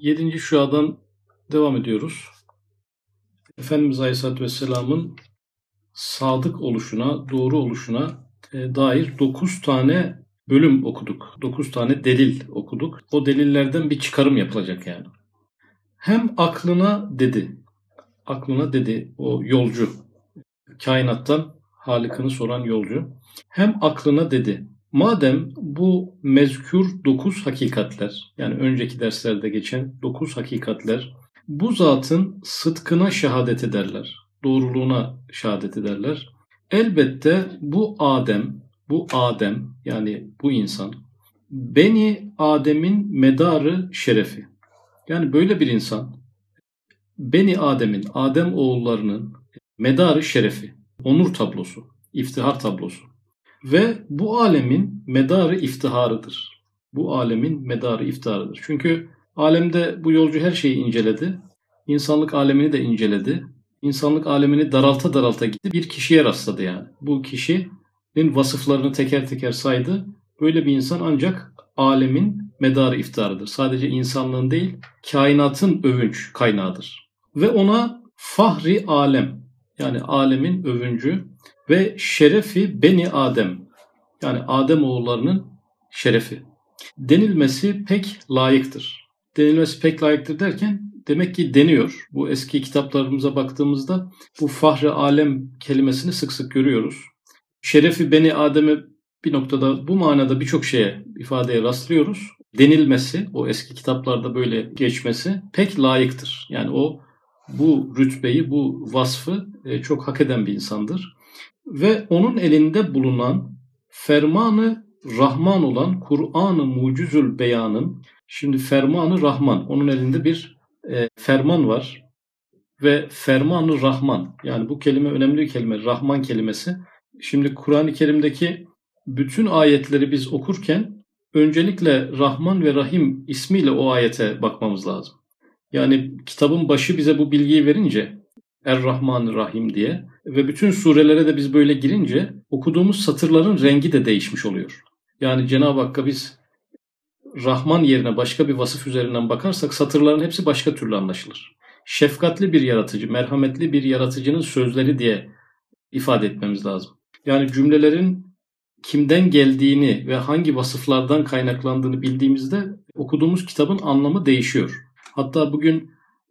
Yedinci şuadan devam ediyoruz. Efendimiz Aleyhisselatü Vesselam'ın sadık oluşuna, doğru oluşuna e, dair dokuz tane bölüm okuduk. Dokuz tane delil okuduk. O delillerden bir çıkarım yapılacak yani. Hem aklına dedi, aklına dedi o yolcu, kainattan Halık'ını soran yolcu. Hem aklına dedi, madem bu mezkür dokuz hakikatler, yani önceki derslerde geçen dokuz hakikatler, bu zatın sıdkına şehadet ederler, doğruluğuna şehadet ederler. Elbette bu Adem, bu Adem yani bu insan, Beni Adem'in medarı şerefi. Yani böyle bir insan, Beni Adem'in, Adem oğullarının medarı şerefi, onur tablosu, iftihar tablosu. Ve bu alemin medarı iftiharıdır. Bu alemin medarı iftiharıdır. Çünkü alemde bu yolcu her şeyi inceledi. İnsanlık alemini de inceledi. İnsanlık alemini daralta daralta gitti. Bir kişiye rastladı yani. Bu kişinin vasıflarını teker teker saydı. Böyle bir insan ancak alemin medarı iftiharıdır. Sadece insanlığın değil, kainatın övünç kaynağıdır. Ve ona fahri alem yani alemin övüncü ve şerefi beni Adem yani Adem oğullarının şerefi denilmesi pek layıktır. Denilmesi pek layıktır derken demek ki deniyor. Bu eski kitaplarımıza baktığımızda bu fahri alem kelimesini sık sık görüyoruz. Şerefi beni Adem'e bir noktada bu manada birçok şeye ifadeye rastlıyoruz. Denilmesi, o eski kitaplarda böyle geçmesi pek layıktır. Yani o bu rütbeyi, bu vasfı e, çok hak eden bir insandır. Ve onun elinde bulunan fermanı Rahman olan Kur'an-ı Mucizül Beyan'ın şimdi fermanı Rahman, onun elinde bir e, ferman var ve fermanı Rahman yani bu kelime önemli bir kelime Rahman kelimesi. Şimdi Kur'an-ı Kerim'deki bütün ayetleri biz okurken öncelikle Rahman ve Rahim ismiyle o ayete bakmamız lazım. Yani kitabın başı bize bu bilgiyi verince Er-Rahman Rahim diye ve bütün surelere de biz böyle girince okuduğumuz satırların rengi de değişmiş oluyor. Yani Cenab-ı Hakk'a biz Rahman yerine başka bir vasıf üzerinden bakarsak satırların hepsi başka türlü anlaşılır. Şefkatli bir yaratıcı, merhametli bir yaratıcının sözleri diye ifade etmemiz lazım. Yani cümlelerin kimden geldiğini ve hangi vasıflardan kaynaklandığını bildiğimizde okuduğumuz kitabın anlamı değişiyor. Hatta bugün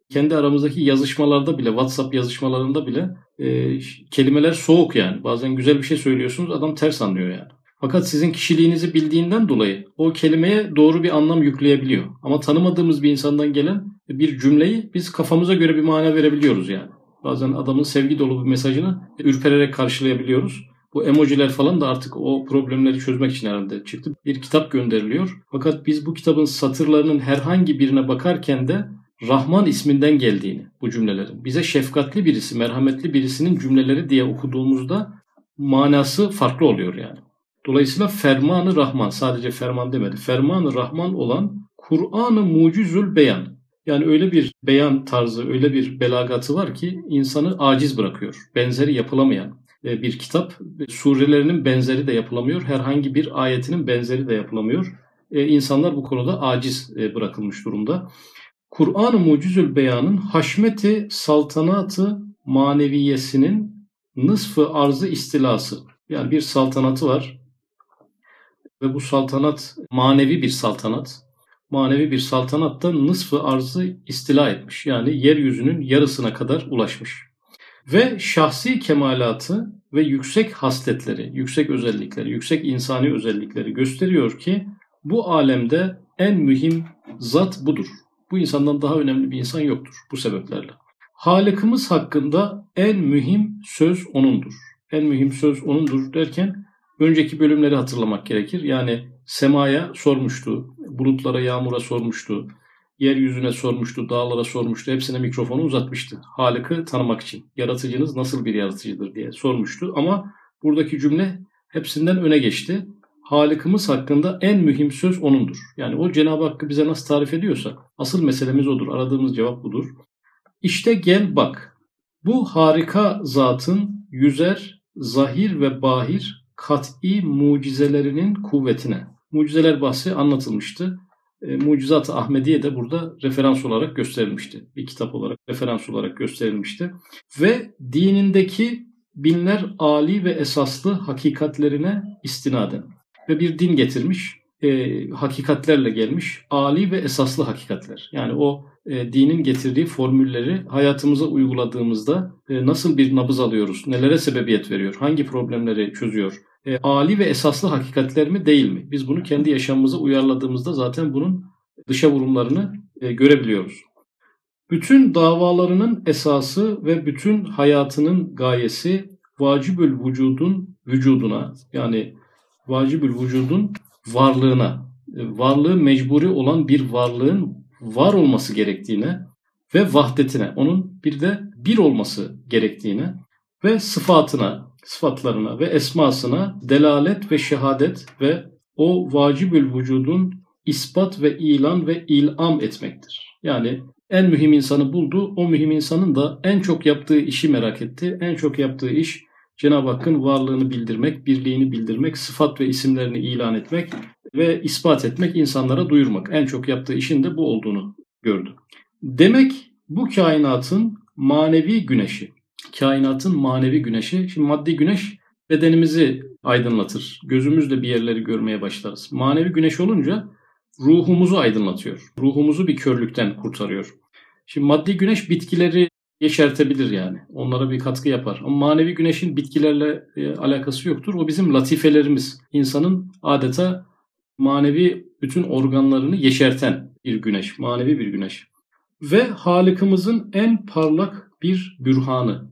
kendi aramızdaki yazışmalarda bile, WhatsApp yazışmalarında bile e, kelimeler soğuk yani. Bazen güzel bir şey söylüyorsunuz, adam ters anlıyor yani. Fakat sizin kişiliğinizi bildiğinden dolayı o kelimeye doğru bir anlam yükleyebiliyor. Ama tanımadığımız bir insandan gelen bir cümleyi biz kafamıza göre bir mana verebiliyoruz yani. Bazen adamın sevgi dolu bir mesajını ürpererek karşılayabiliyoruz. Bu emojiler falan da artık o problemleri çözmek için herhalde çıktı. Bir kitap gönderiliyor. Fakat biz bu kitabın satırlarının herhangi birine bakarken de Rahman isminden geldiğini bu cümlelerin. Bize şefkatli birisi, merhametli birisinin cümleleri diye okuduğumuzda manası farklı oluyor yani. Dolayısıyla fermanı Rahman sadece ferman demedi. Fermanı Rahman olan Kur'an-ı Mucizül Beyan. Yani öyle bir beyan tarzı, öyle bir belagatı var ki insanı aciz bırakıyor. Benzeri yapılamayan bir kitap. Surelerinin benzeri de yapılamıyor. Herhangi bir ayetinin benzeri de yapılamıyor. E, insanlar bu konuda aciz e, bırakılmış durumda. Kur'an-ı Mucizül Beyan'ın haşmeti saltanatı maneviyesinin nısfı arzı istilası. Yani bir saltanatı var ve bu saltanat manevi bir saltanat. Manevi bir saltanatta nısfı arzı istila etmiş. Yani yeryüzünün yarısına kadar ulaşmış. Ve şahsi kemalatı ve yüksek hasletleri, yüksek özellikleri, yüksek insani özellikleri gösteriyor ki bu alemde en mühim zat budur. Bu insandan daha önemli bir insan yoktur bu sebeplerle. Halıkımız hakkında en mühim söz O'nundur. En mühim söz O'nundur derken önceki bölümleri hatırlamak gerekir. Yani semaya sormuştu, bulutlara, yağmura sormuştu, yeryüzüne sormuştu, dağlara sormuştu. Hepsine mikrofonu uzatmıştı. Halık'ı tanımak için. Yaratıcınız nasıl bir yaratıcıdır diye sormuştu. Ama buradaki cümle hepsinden öne geçti. Halık'ımız hakkında en mühim söz O'nundur. Yani o Cenab-ı Hakk'ı bize nasıl tarif ediyorsa asıl meselemiz odur. Aradığımız cevap budur. İşte gel bak. Bu harika zatın yüzer, zahir ve bahir kat'i mucizelerinin kuvvetine. Mucizeler bahsi anlatılmıştı. e, Mucizat-ı Ahmediye de burada referans olarak gösterilmişti. Bir kitap olarak referans olarak gösterilmişti. Ve dinindeki binler ali ve esaslı hakikatlerine istinaden ve bir din getirmiş, e, hakikatlerle gelmiş, ali ve esaslı hakikatler. Yani o e, dinin getirdiği formülleri hayatımıza uyguladığımızda e, nasıl bir nabız alıyoruz, nelere sebebiyet veriyor, hangi problemleri çözüyor, e, ali ve esaslı hakikatler mi değil mi? Biz bunu kendi yaşamımıza uyarladığımızda zaten bunun dışa vurumlarını e, görebiliyoruz. Bütün davalarının esası ve bütün hayatının gayesi vacibül vücudun vücuduna yani vacibül vücudun varlığına, e, varlığı mecburi olan bir varlığın var olması gerektiğine ve vahdetine, onun bir de bir olması gerektiğine ve sıfatına, sıfatlarına ve esmasına delalet ve şehadet ve o vacibül vücudun ispat ve ilan ve ilam etmektir. Yani en mühim insanı buldu, o mühim insanın da en çok yaptığı işi merak etti. En çok yaptığı iş Cenab-ı Hakk'ın varlığını bildirmek, birliğini bildirmek, sıfat ve isimlerini ilan etmek ve ispat etmek, insanlara duyurmak. En çok yaptığı işin de bu olduğunu gördü. Demek bu kainatın manevi güneşi, kainatın manevi güneşi, şimdi maddi güneş bedenimizi aydınlatır. Gözümüzle bir yerleri görmeye başlarız. Manevi güneş olunca ruhumuzu aydınlatıyor. Ruhumuzu bir körlükten kurtarıyor. Şimdi maddi güneş bitkileri yeşertebilir yani. Onlara bir katkı yapar. Ama manevi güneşin bitkilerle e, alakası yoktur. O bizim latifelerimiz. İnsanın adeta manevi bütün organlarını yeşerten bir güneş. Manevi bir güneş. Ve Halık'ımızın en parlak bir bürhanı.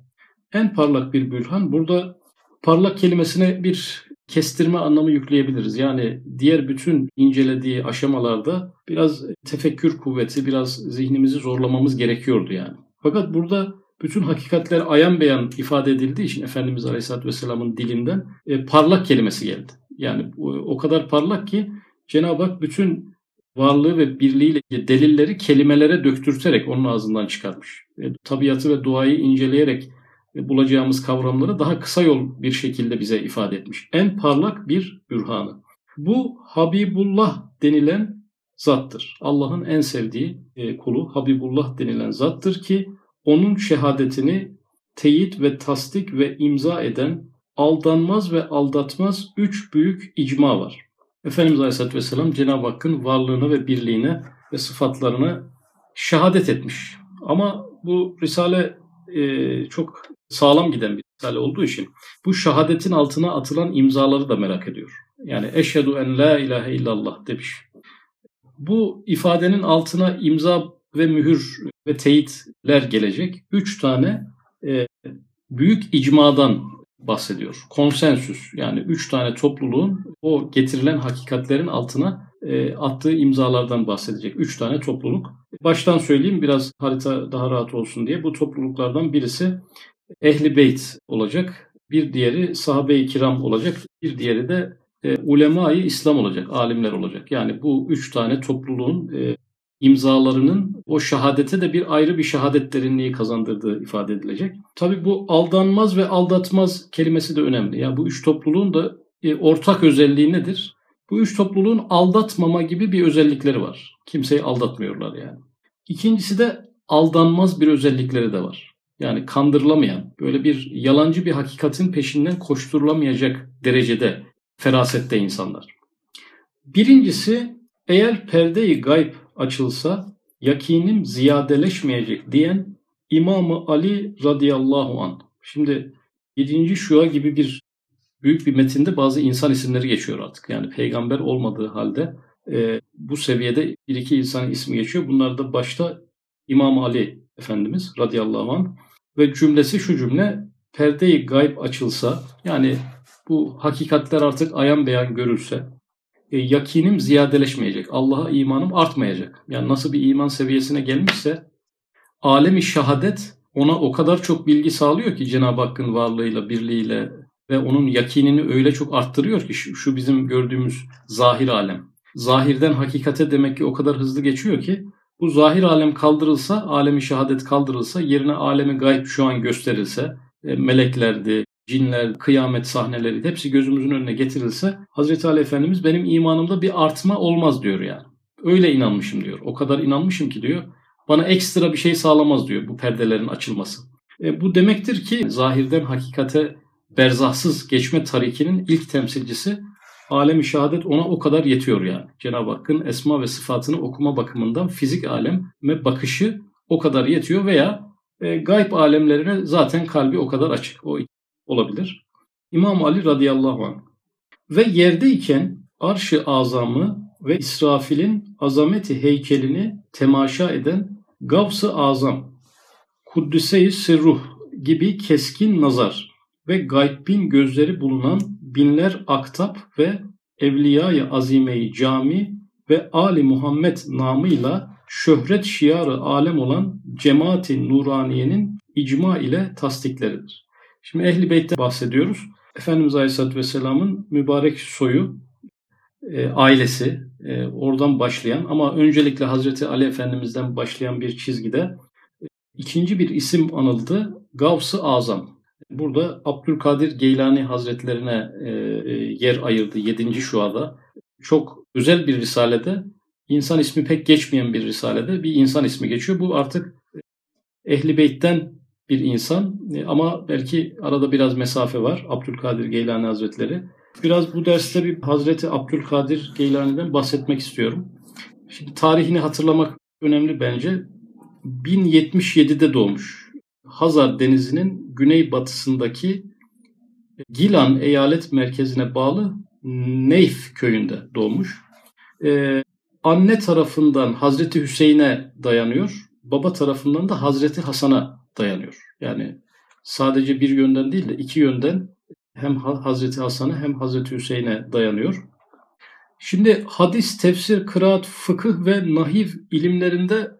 En parlak bir bürhan. Burada parlak kelimesine bir kestirme anlamı yükleyebiliriz. Yani diğer bütün incelediği aşamalarda biraz tefekkür kuvveti, biraz zihnimizi zorlamamız gerekiyordu yani. Fakat burada bütün hakikatler ayan beyan ifade edildiği için Efendimiz Aleyhisselatü Vesselam'ın dilinden e, parlak kelimesi geldi. Yani o kadar parlak ki Cenab-ı Hak bütün varlığı ve birliğiyle delilleri kelimelere döktürterek onun ağzından çıkarmış. E, tabiatı ve doğayı inceleyerek e, bulacağımız kavramları daha kısa yol bir şekilde bize ifade etmiş. En parlak bir bürhanı. Bu Habibullah denilen zattır. Allah'ın en sevdiği e, kulu Habibullah denilen zattır ki onun şehadetini teyit ve tasdik ve imza eden aldanmaz ve aldatmaz üç büyük icma var. Efendimiz Aleyhisselatü Vesselam Cenab-ı Hakk'ın varlığına ve birliğine ve sıfatlarına şehadet etmiş. Ama bu Risale e, çok sağlam giden bir Risale olduğu için bu şehadetin altına atılan imzaları da merak ediyor. Yani eşhedü en la ilahe illallah demiş. Bu ifadenin altına imza ve mühür ve teyitler gelecek. Üç tane e, büyük icmadan bahsediyor. Konsensüs yani üç tane topluluğun o getirilen hakikatlerin altına e, attığı imzalardan bahsedecek. Üç tane topluluk. Baştan söyleyeyim biraz harita daha rahat olsun diye. Bu topluluklardan birisi Ehli Beyt olacak. Bir diğeri sahabe-i kiram olacak. Bir diğeri de e, ulema-i İslam olacak, alimler olacak. Yani bu üç tane topluluğun e, imzalarının o şehadete de bir ayrı bir şehadet derinliği kazandırdığı ifade edilecek. Tabii bu aldanmaz ve aldatmaz kelimesi de önemli. Yani bu üç topluluğun da e, ortak özelliği nedir? Bu üç topluluğun aldatmama gibi bir özellikleri var. Kimseyi aldatmıyorlar yani. İkincisi de aldanmaz bir özellikleri de var. Yani kandırılamayan, böyle bir yalancı bir hakikatin peşinden koşturulamayacak derecede ferasette insanlar. Birincisi eğer perde-i gayb açılsa yakinim ziyadeleşmeyecek diyen İmam-ı Ali radıyallahu an. Şimdi 7. Şua gibi bir büyük bir metinde bazı insan isimleri geçiyor artık. Yani peygamber olmadığı halde e, bu seviyede bir iki insan ismi geçiyor. Bunlar da başta İmam Ali Efendimiz radıyallahu anh ve cümlesi şu cümle perde-i gayb açılsa yani bu hakikatler artık ayan beyan görülse e, yakinim ziyadeleşmeyecek. Allah'a imanım artmayacak. Yani nasıl bir iman seviyesine gelmişse alemi şahadet ona o kadar çok bilgi sağlıyor ki Cenab-ı Hakk'ın varlığıyla, birliğiyle ve onun yakinini öyle çok arttırıyor ki şu, şu bizim gördüğümüz zahir alem. Zahirden hakikate demek ki o kadar hızlı geçiyor ki bu zahir alem kaldırılsa, alemi şehadet kaldırılsa, yerine alemi gayb şu an gösterilse, e, meleklerdi, cinler, kıyamet sahneleri hepsi gözümüzün önüne getirilse Hazreti Ali Efendimiz benim imanımda bir artma olmaz diyor yani. öyle inanmışım diyor. O kadar inanmışım ki diyor bana ekstra bir şey sağlamaz diyor bu perdelerin açılması. E, bu demektir ki zahirden hakikate berzahsız geçme tarikinin ilk temsilcisi alem-i şehadet ona o kadar yetiyor yani. Cenab-ı Hakk'ın esma ve sıfatını okuma bakımından fizik aleme bakışı o kadar yetiyor veya e, gayb alemlerine zaten kalbi o kadar açık. O olabilir. İmam Ali radıyallahu anh. Ve yerdeyken arş-ı azamı ve İsrafil'in azameti heykelini temaşa eden Gavs-ı Azam, Kuddise-i Sirruh gibi keskin nazar ve gaybin gözleri bulunan binler aktap ve Evliya-i Azime-i Cami ve Ali Muhammed namıyla şöhret şiarı alem olan cemaati nuraniyenin icma ile tasdikleridir. Şimdi Ehli Beyt'ten bahsediyoruz. Efendimiz Aleyhisselatü Vesselam'ın mübarek soyu, e, ailesi, e, oradan başlayan ama öncelikle Hazreti Ali Efendimiz'den başlayan bir çizgide e, ikinci bir isim anıldı. Gavs-ı Azam. Burada Abdülkadir Geylani Hazretlerine e, e, yer ayırdı 7. şuada. Çok özel bir risalede, insan ismi pek geçmeyen bir risalede bir insan ismi geçiyor. Bu artık Ehli Beyt'ten bir insan e, ama belki arada biraz mesafe var Abdülkadir Geylani Hazretleri. Biraz bu derste bir Hazreti Abdülkadir Geylani'den bahsetmek istiyorum. Şimdi tarihini hatırlamak önemli bence. 1077'de doğmuş. Hazar Denizi'nin güneybatısındaki Gilan eyalet merkezine bağlı Neyf köyünde doğmuş. Ee, anne tarafından Hazreti Hüseyin'e dayanıyor. Baba tarafından da Hazreti Hasan'a dayanıyor. Yani sadece bir yönden değil de iki yönden hem Hazreti Hasan'a hem Hazreti Hüseyin'e dayanıyor. Şimdi hadis, tefsir, kıraat, fıkıh ve nahiv ilimlerinde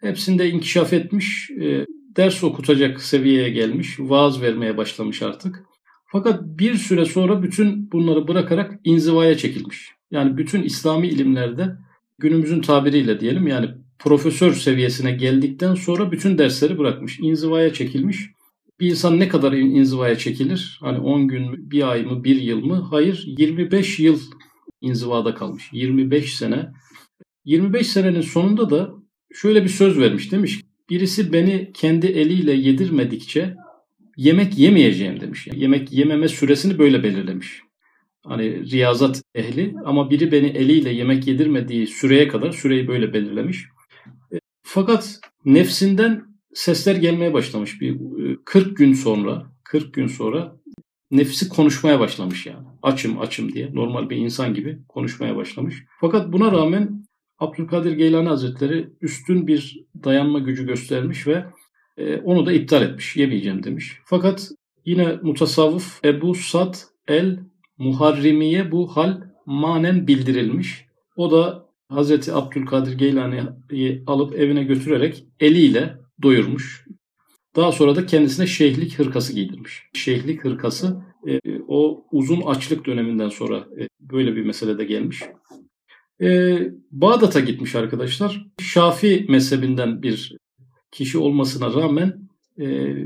hepsinde inkişaf etmiş, e, ders okutacak seviyeye gelmiş, vaaz vermeye başlamış artık. Fakat bir süre sonra bütün bunları bırakarak inzivaya çekilmiş. Yani bütün İslami ilimlerde günümüzün tabiriyle diyelim yani profesör seviyesine geldikten sonra bütün dersleri bırakmış. İnzivaya çekilmiş. Bir insan ne kadar inzivaya çekilir? Hani 10 gün mü, bir ay mı, bir yıl mı? Hayır, 25 yıl inzivada kalmış. 25 sene. 25 senenin sonunda da şöyle bir söz vermiş. Demiş birisi beni kendi eliyle yedirmedikçe yemek yemeyeceğim demiş. Yani yemek yememe süresini böyle belirlemiş. Hani riyazat ehli ama biri beni eliyle yemek yedirmediği süreye kadar süreyi böyle belirlemiş. Fakat nefsinden sesler gelmeye başlamış bir 40 e, gün sonra 40 gün sonra nefsi konuşmaya başlamış yani. Açım açım diye normal bir insan gibi konuşmaya başlamış. Fakat buna rağmen Abdülkadir Geylani Hazretleri üstün bir dayanma gücü göstermiş ve e, onu da iptal etmiş. Yemeyeceğim demiş. Fakat yine mutasavvıf Ebu Sad el Muharrimiye bu hal manen bildirilmiş. O da Hazreti Abdülkadir Geylani'yi alıp evine götürerek eliyle doyurmuş. Daha sonra da kendisine şeyhlik hırkası giydirmiş. Şeyhlik hırkası e, o uzun açlık döneminden sonra e, böyle bir meselede gelmiş. E, Bağdat'a gitmiş arkadaşlar. Şafi mezhebinden bir kişi olmasına rağmen e,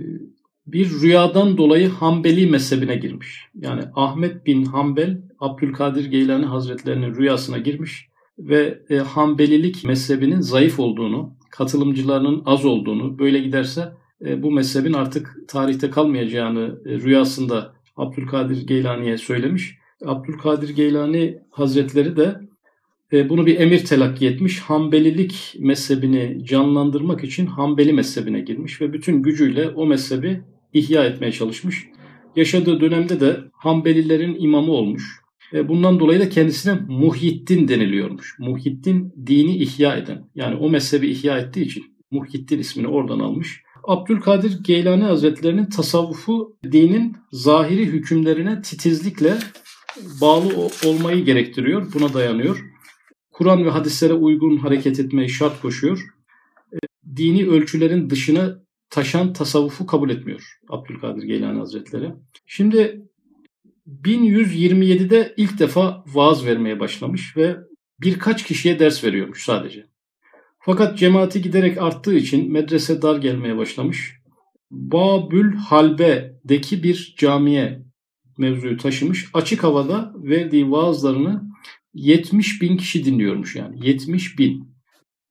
bir rüyadan dolayı Hanbeli mezhebine girmiş. Yani Ahmet bin Hanbel, Abdülkadir Geylani Hazretlerinin rüyasına girmiş ve e, Hanbelilik mezhebinin zayıf olduğunu, katılımcılarının az olduğunu, böyle giderse e, bu mezhebin artık tarihte kalmayacağını e, rüyasında Abdülkadir Geylani'ye söylemiş. Abdülkadir Geylani Hazretleri de e, bunu bir emir telakki etmiş. Hanbelilik mezhebini canlandırmak için Hanbeli mezhebine girmiş ve bütün gücüyle o mezhebi ihya etmeye çalışmış. Yaşadığı dönemde de Hanbelilerin imamı olmuş. E, bundan dolayı da kendisine Muhyiddin deniliyormuş. Muhyiddin dini ihya eden. Yani o mezhebi ihya ettiği için Muhyiddin ismini oradan almış. Abdülkadir Geylani Hazretlerinin tasavvufu dinin zahiri hükümlerine titizlikle bağlı olmayı gerektiriyor. Buna dayanıyor. Kur'an ve hadislere uygun hareket etmeyi şart koşuyor. E, dini ölçülerin dışına taşan tasavvufu kabul etmiyor Abdülkadir Geylani Hazretleri. Şimdi 1127'de ilk defa vaaz vermeye başlamış ve birkaç kişiye ders veriyormuş sadece. Fakat cemaati giderek arttığı için medrese dar gelmeye başlamış. Babül Halbe'deki bir camiye mevzuyu taşımış. Açık havada verdiği vaazlarını 70 bin kişi dinliyormuş yani. 70 bin.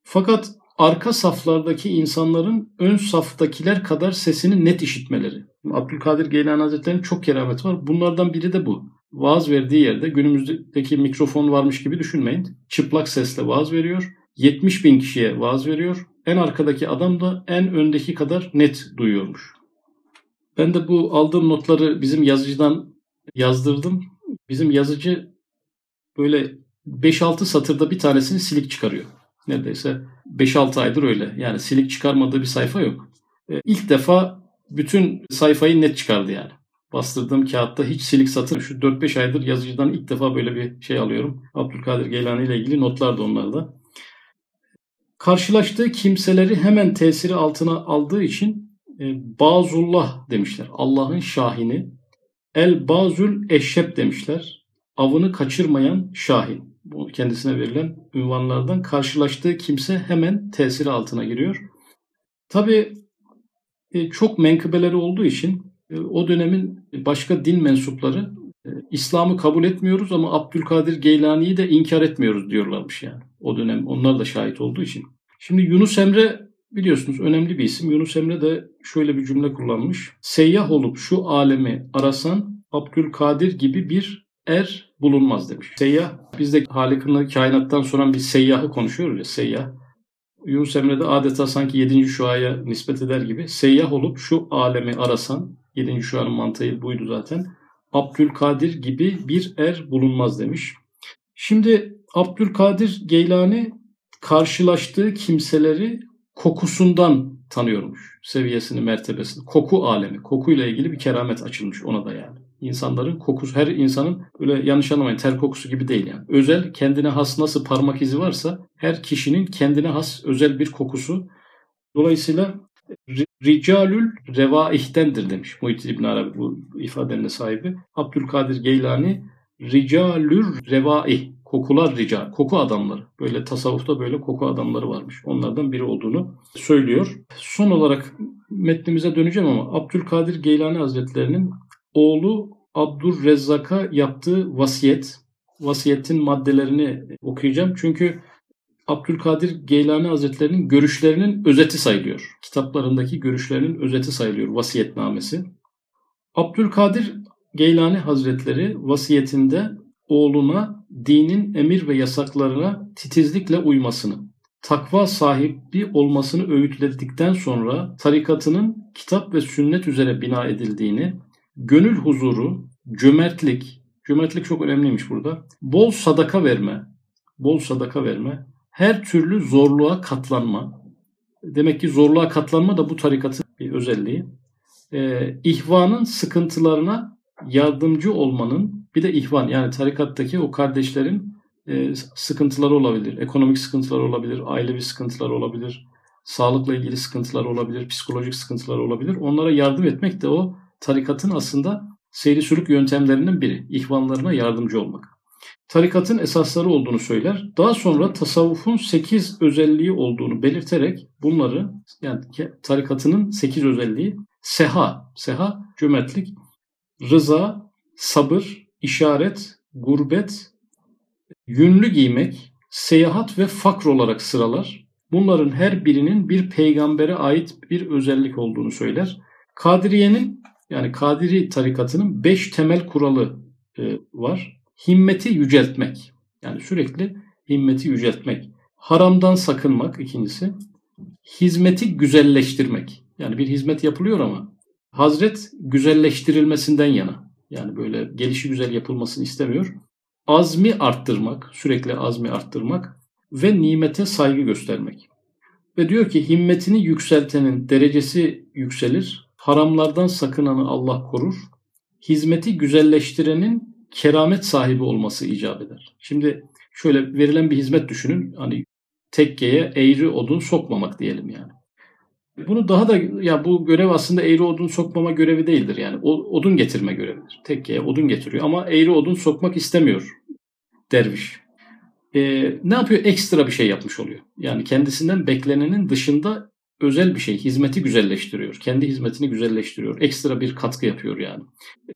Fakat arka saflardaki insanların ön saftakiler kadar sesini net işitmeleri. Abdülkadir Geylani Hazretleri'nin çok keramet var. Bunlardan biri de bu. Vaaz verdiği yerde günümüzdeki mikrofon varmış gibi düşünmeyin. Çıplak sesle vaaz veriyor. 70 bin kişiye vaaz veriyor. En arkadaki adam da en öndeki kadar net duyuyormuş. Ben de bu aldığım notları bizim yazıcıdan yazdırdım. Bizim yazıcı böyle 5-6 satırda bir tanesini silik çıkarıyor. Neredeyse 5-6 aydır öyle. Yani silik çıkarmadığı bir sayfa yok. E, ilk defa bütün sayfayı net çıkardı yani. Bastırdığım kağıtta hiç silik satır. Şu 4-5 aydır yazıcıdan ilk defa böyle bir şey alıyorum. Abdülkadir Geylani ile ilgili notlar da onlarda. Karşılaştığı kimseleri hemen tesiri altına aldığı için e, Bazullah demişler. Allah'ın şahini. El Bazül Eşşep demişler. Avını kaçırmayan şahin. Bu kendisine verilen ünvanlardan karşılaştığı kimse hemen tesiri altına giriyor. Tabi e, çok menkıbeleri olduğu için e, o dönemin başka din mensupları e, İslam'ı kabul etmiyoruz ama Abdülkadir Geylani'yi de inkar etmiyoruz diyorlarmış yani. O dönem onlar da şahit olduğu için. Şimdi Yunus Emre biliyorsunuz önemli bir isim. Yunus Emre de şöyle bir cümle kullanmış. Seyyah olup şu alemi arasan Abdülkadir gibi bir er bulunmaz demiş. Seyyah, biz de Halik'ın kainattan sonra bir seyyahı konuşuyoruz ya seyyah. Yunus Emre de adeta sanki 7. şuaya nispet eder gibi seyyah olup şu alemi arasan 7. şuanın mantığı buydu zaten. Abdülkadir gibi bir er bulunmaz demiş. Şimdi Abdülkadir Geylani karşılaştığı kimseleri kokusundan tanıyormuş seviyesini, mertebesini. Koku alemi, kokuyla ilgili bir keramet açılmış ona da yani. İnsanların kokusu, her insanın öyle yanlış anlamayın ter kokusu gibi değil yani. Özel, kendine has nasıl parmak izi varsa her kişinin kendine has özel bir kokusu. Dolayısıyla Ricalül revaihtendir demiş Muhittin İbn Arabi bu ifadenin sahibi. Abdülkadir Geylani Ricalür revaih kokular rica, koku adamları. Böyle tasavvufta böyle koku adamları varmış. Onlardan biri olduğunu söylüyor. Son olarak metnimize döneceğim ama Abdülkadir Geylani Hazretlerinin oğlu Abdurrezzak'a yaptığı vasiyet, vasiyetin maddelerini okuyacağım. Çünkü Abdülkadir Geylani Hazretlerinin görüşlerinin özeti sayılıyor. Kitaplarındaki görüşlerinin özeti sayılıyor vasiyetnamesi. Abdülkadir Geylani Hazretleri vasiyetinde oğluna dinin emir ve yasaklarına titizlikle uymasını, takva sahibi olmasını öğütledikten sonra tarikatının kitap ve sünnet üzere bina edildiğini, gönül huzuru, cömertlik, cömertlik çok önemliymiş burada, bol sadaka verme, bol sadaka verme, her türlü zorluğa katlanma, demek ki zorluğa katlanma da bu tarikatın bir özelliği, ee, ihvanın sıkıntılarına yardımcı olmanın bir de ihvan yani tarikattaki o kardeşlerin e, sıkıntıları olabilir. Ekonomik sıkıntılar olabilir, ailevi sıkıntılar olabilir, sağlıkla ilgili sıkıntılar olabilir, psikolojik sıkıntılar olabilir. Onlara yardım etmek de o tarikatın aslında seyri sürük yöntemlerinden biri. İhvanlarına yardımcı olmak. Tarikatın esasları olduğunu söyler. Daha sonra tasavvufun 8 özelliği olduğunu belirterek bunları yani tarikatının 8 özelliği seha, seha cömertlik, rıza, sabır, işaret, gurbet, yünlü giymek, seyahat ve fakr olarak sıralar. Bunların her birinin bir peygambere ait bir özellik olduğunu söyler. Kadiriye'nin yani Kadiri tarikatının beş temel kuralı e, var. Himmeti yüceltmek. Yani sürekli himmeti yüceltmek. Haramdan sakınmak ikincisi. Hizmeti güzelleştirmek. Yani bir hizmet yapılıyor ama Hazret güzelleştirilmesinden yana. Yani böyle gelişi güzel yapılmasını istemiyor. Azmi arttırmak, sürekli azmi arttırmak ve nimete saygı göstermek. Ve diyor ki himmetini yükseltenin derecesi yükselir, haramlardan sakınanı Allah korur, hizmeti güzelleştirenin keramet sahibi olması icap eder. Şimdi şöyle verilen bir hizmet düşünün. Hani tekkeye eğri odun sokmamak diyelim yani. Bunu daha da ya bu görev aslında eğri odun sokmama görevi değildir yani. O, odun getirme görevidir. Tekkeye odun getiriyor ama eğri odun sokmak istemiyor derviş. Ee, ne yapıyor? Ekstra bir şey yapmış oluyor. Yani kendisinden beklenenin dışında özel bir şey, hizmeti güzelleştiriyor. Kendi hizmetini güzelleştiriyor. Ekstra bir katkı yapıyor yani.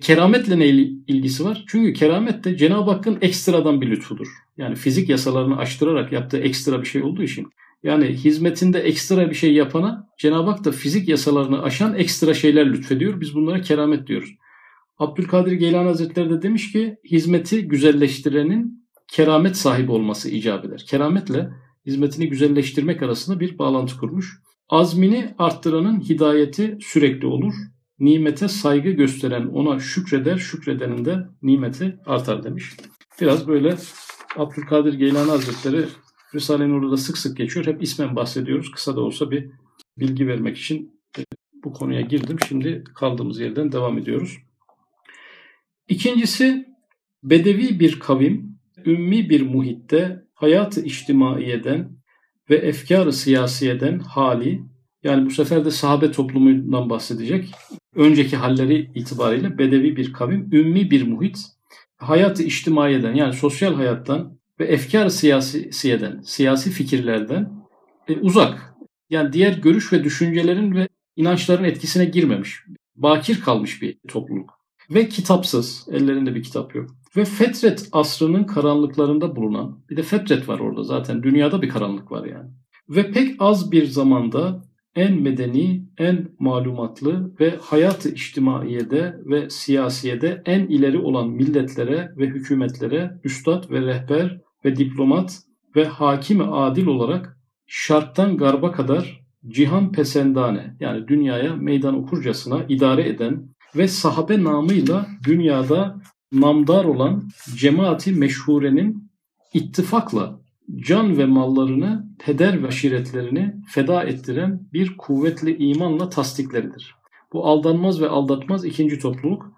Kerametle ne ilgisi var? Çünkü keramet de Cenab-ı Hakk'ın ekstradan bir lütfudur. Yani fizik yasalarını aştırarak yaptığı ekstra bir şey olduğu için. Yani hizmetinde ekstra bir şey yapana Cenab-ı Hak da fizik yasalarını aşan ekstra şeyler lütfediyor. Biz bunlara keramet diyoruz. Abdülkadir Geylani Hazretleri de demiş ki hizmeti güzelleştirenin keramet sahibi olması icap eder. Kerametle hizmetini güzelleştirmek arasında bir bağlantı kurmuş. Azmini arttıranın hidayeti sürekli olur. Nimete saygı gösteren ona şükreder, şükredenin de nimeti artar demiş. Biraz böyle Abdülkadir Geylani Hazretleri Risale-i Nur'da sık sık geçiyor. Hep ismen bahsediyoruz. Kısa da olsa bir bilgi vermek için bu konuya girdim. Şimdi kaldığımız yerden devam ediyoruz. İkincisi bedevi bir kavim, ümmi bir muhitte hayatı içtimaiyeden ve efkarı siyasiyeden hali, yani bu sefer de sahabe toplumundan bahsedecek. Önceki halleri itibariyle bedevi bir kavim, ümmi bir muhit, hayatı içtimaiyeden yani sosyal hayattan ve efkar siyasiyeden, siyasi fikirlerden e, uzak. Yani diğer görüş ve düşüncelerin ve inançların etkisine girmemiş. Bakir kalmış bir topluluk. Ve kitapsız, ellerinde bir kitap yok. Ve Fetret asrının karanlıklarında bulunan, bir de Fetret var orada zaten, dünyada bir karanlık var yani. Ve pek az bir zamanda en medeni, en malumatlı ve hayat-ı içtimaiyede ve siyasiyede en ileri olan milletlere ve hükümetlere üstad ve rehber ve diplomat ve hakimi adil olarak şarttan garba kadar cihan pesendane yani dünyaya meydan okurcasına idare eden ve sahabe namıyla dünyada namdar olan cemaati meşhurenin ittifakla can ve mallarını, peder ve aşiretlerini feda ettiren bir kuvvetli imanla tasdikleridir. Bu aldanmaz ve aldatmaz ikinci topluluk,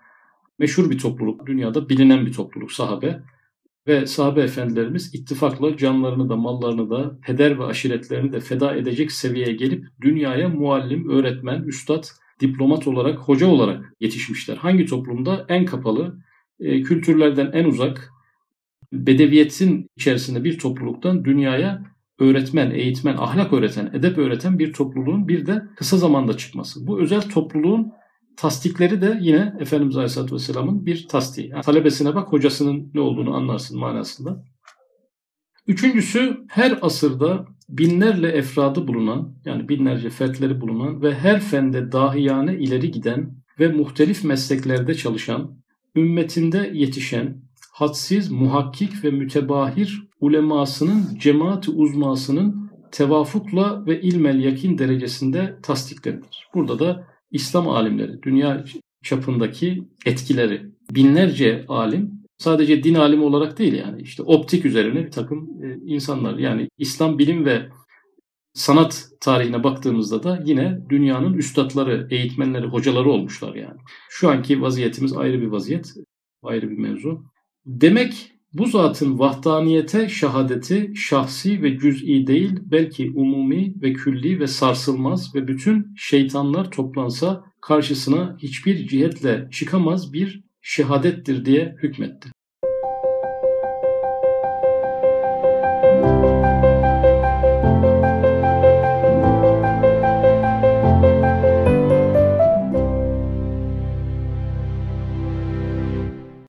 meşhur bir topluluk, dünyada bilinen bir topluluk sahabe. Ve sahabe efendilerimiz ittifakla canlarını da mallarını da peder ve aşiretlerini de feda edecek seviyeye gelip dünyaya muallim, öğretmen, üstad, diplomat olarak, hoca olarak yetişmişler. Hangi toplumda? En kapalı, e, kültürlerden en uzak, bedeviyetin içerisinde bir topluluktan dünyaya öğretmen, eğitmen, ahlak öğreten, edep öğreten bir topluluğun bir de kısa zamanda çıkması. Bu özel topluluğun tasdikleri de yine Efendimiz Aleyhisselatü Vesselam'ın bir tasdiği. Yani talebesine bak hocasının ne olduğunu anlarsın manasında. Üçüncüsü her asırda binlerle efradı bulunan yani binlerce fertleri bulunan ve her fende dahiyane ileri giden ve muhtelif mesleklerde çalışan, ümmetinde yetişen, hadsiz, muhakkik ve mütebahir ulemasının cemaati uzmasının tevafukla ve ilmel yakin derecesinde tasdikleridir. Burada da İslam alimleri, dünya çapındaki etkileri, binlerce alim sadece din alimi olarak değil yani işte optik üzerine bir takım e, insanlar yani İslam bilim ve sanat tarihine baktığımızda da yine dünyanın üstadları, eğitmenleri, hocaları olmuşlar yani. Şu anki vaziyetimiz ayrı bir vaziyet, ayrı bir mevzu. Demek bu zatın vahdaniyete şahadeti şahsi ve cüz'i değil belki umumi ve külli ve sarsılmaz ve bütün şeytanlar toplansa karşısına hiçbir cihetle çıkamaz bir şehadettir diye hükmetti.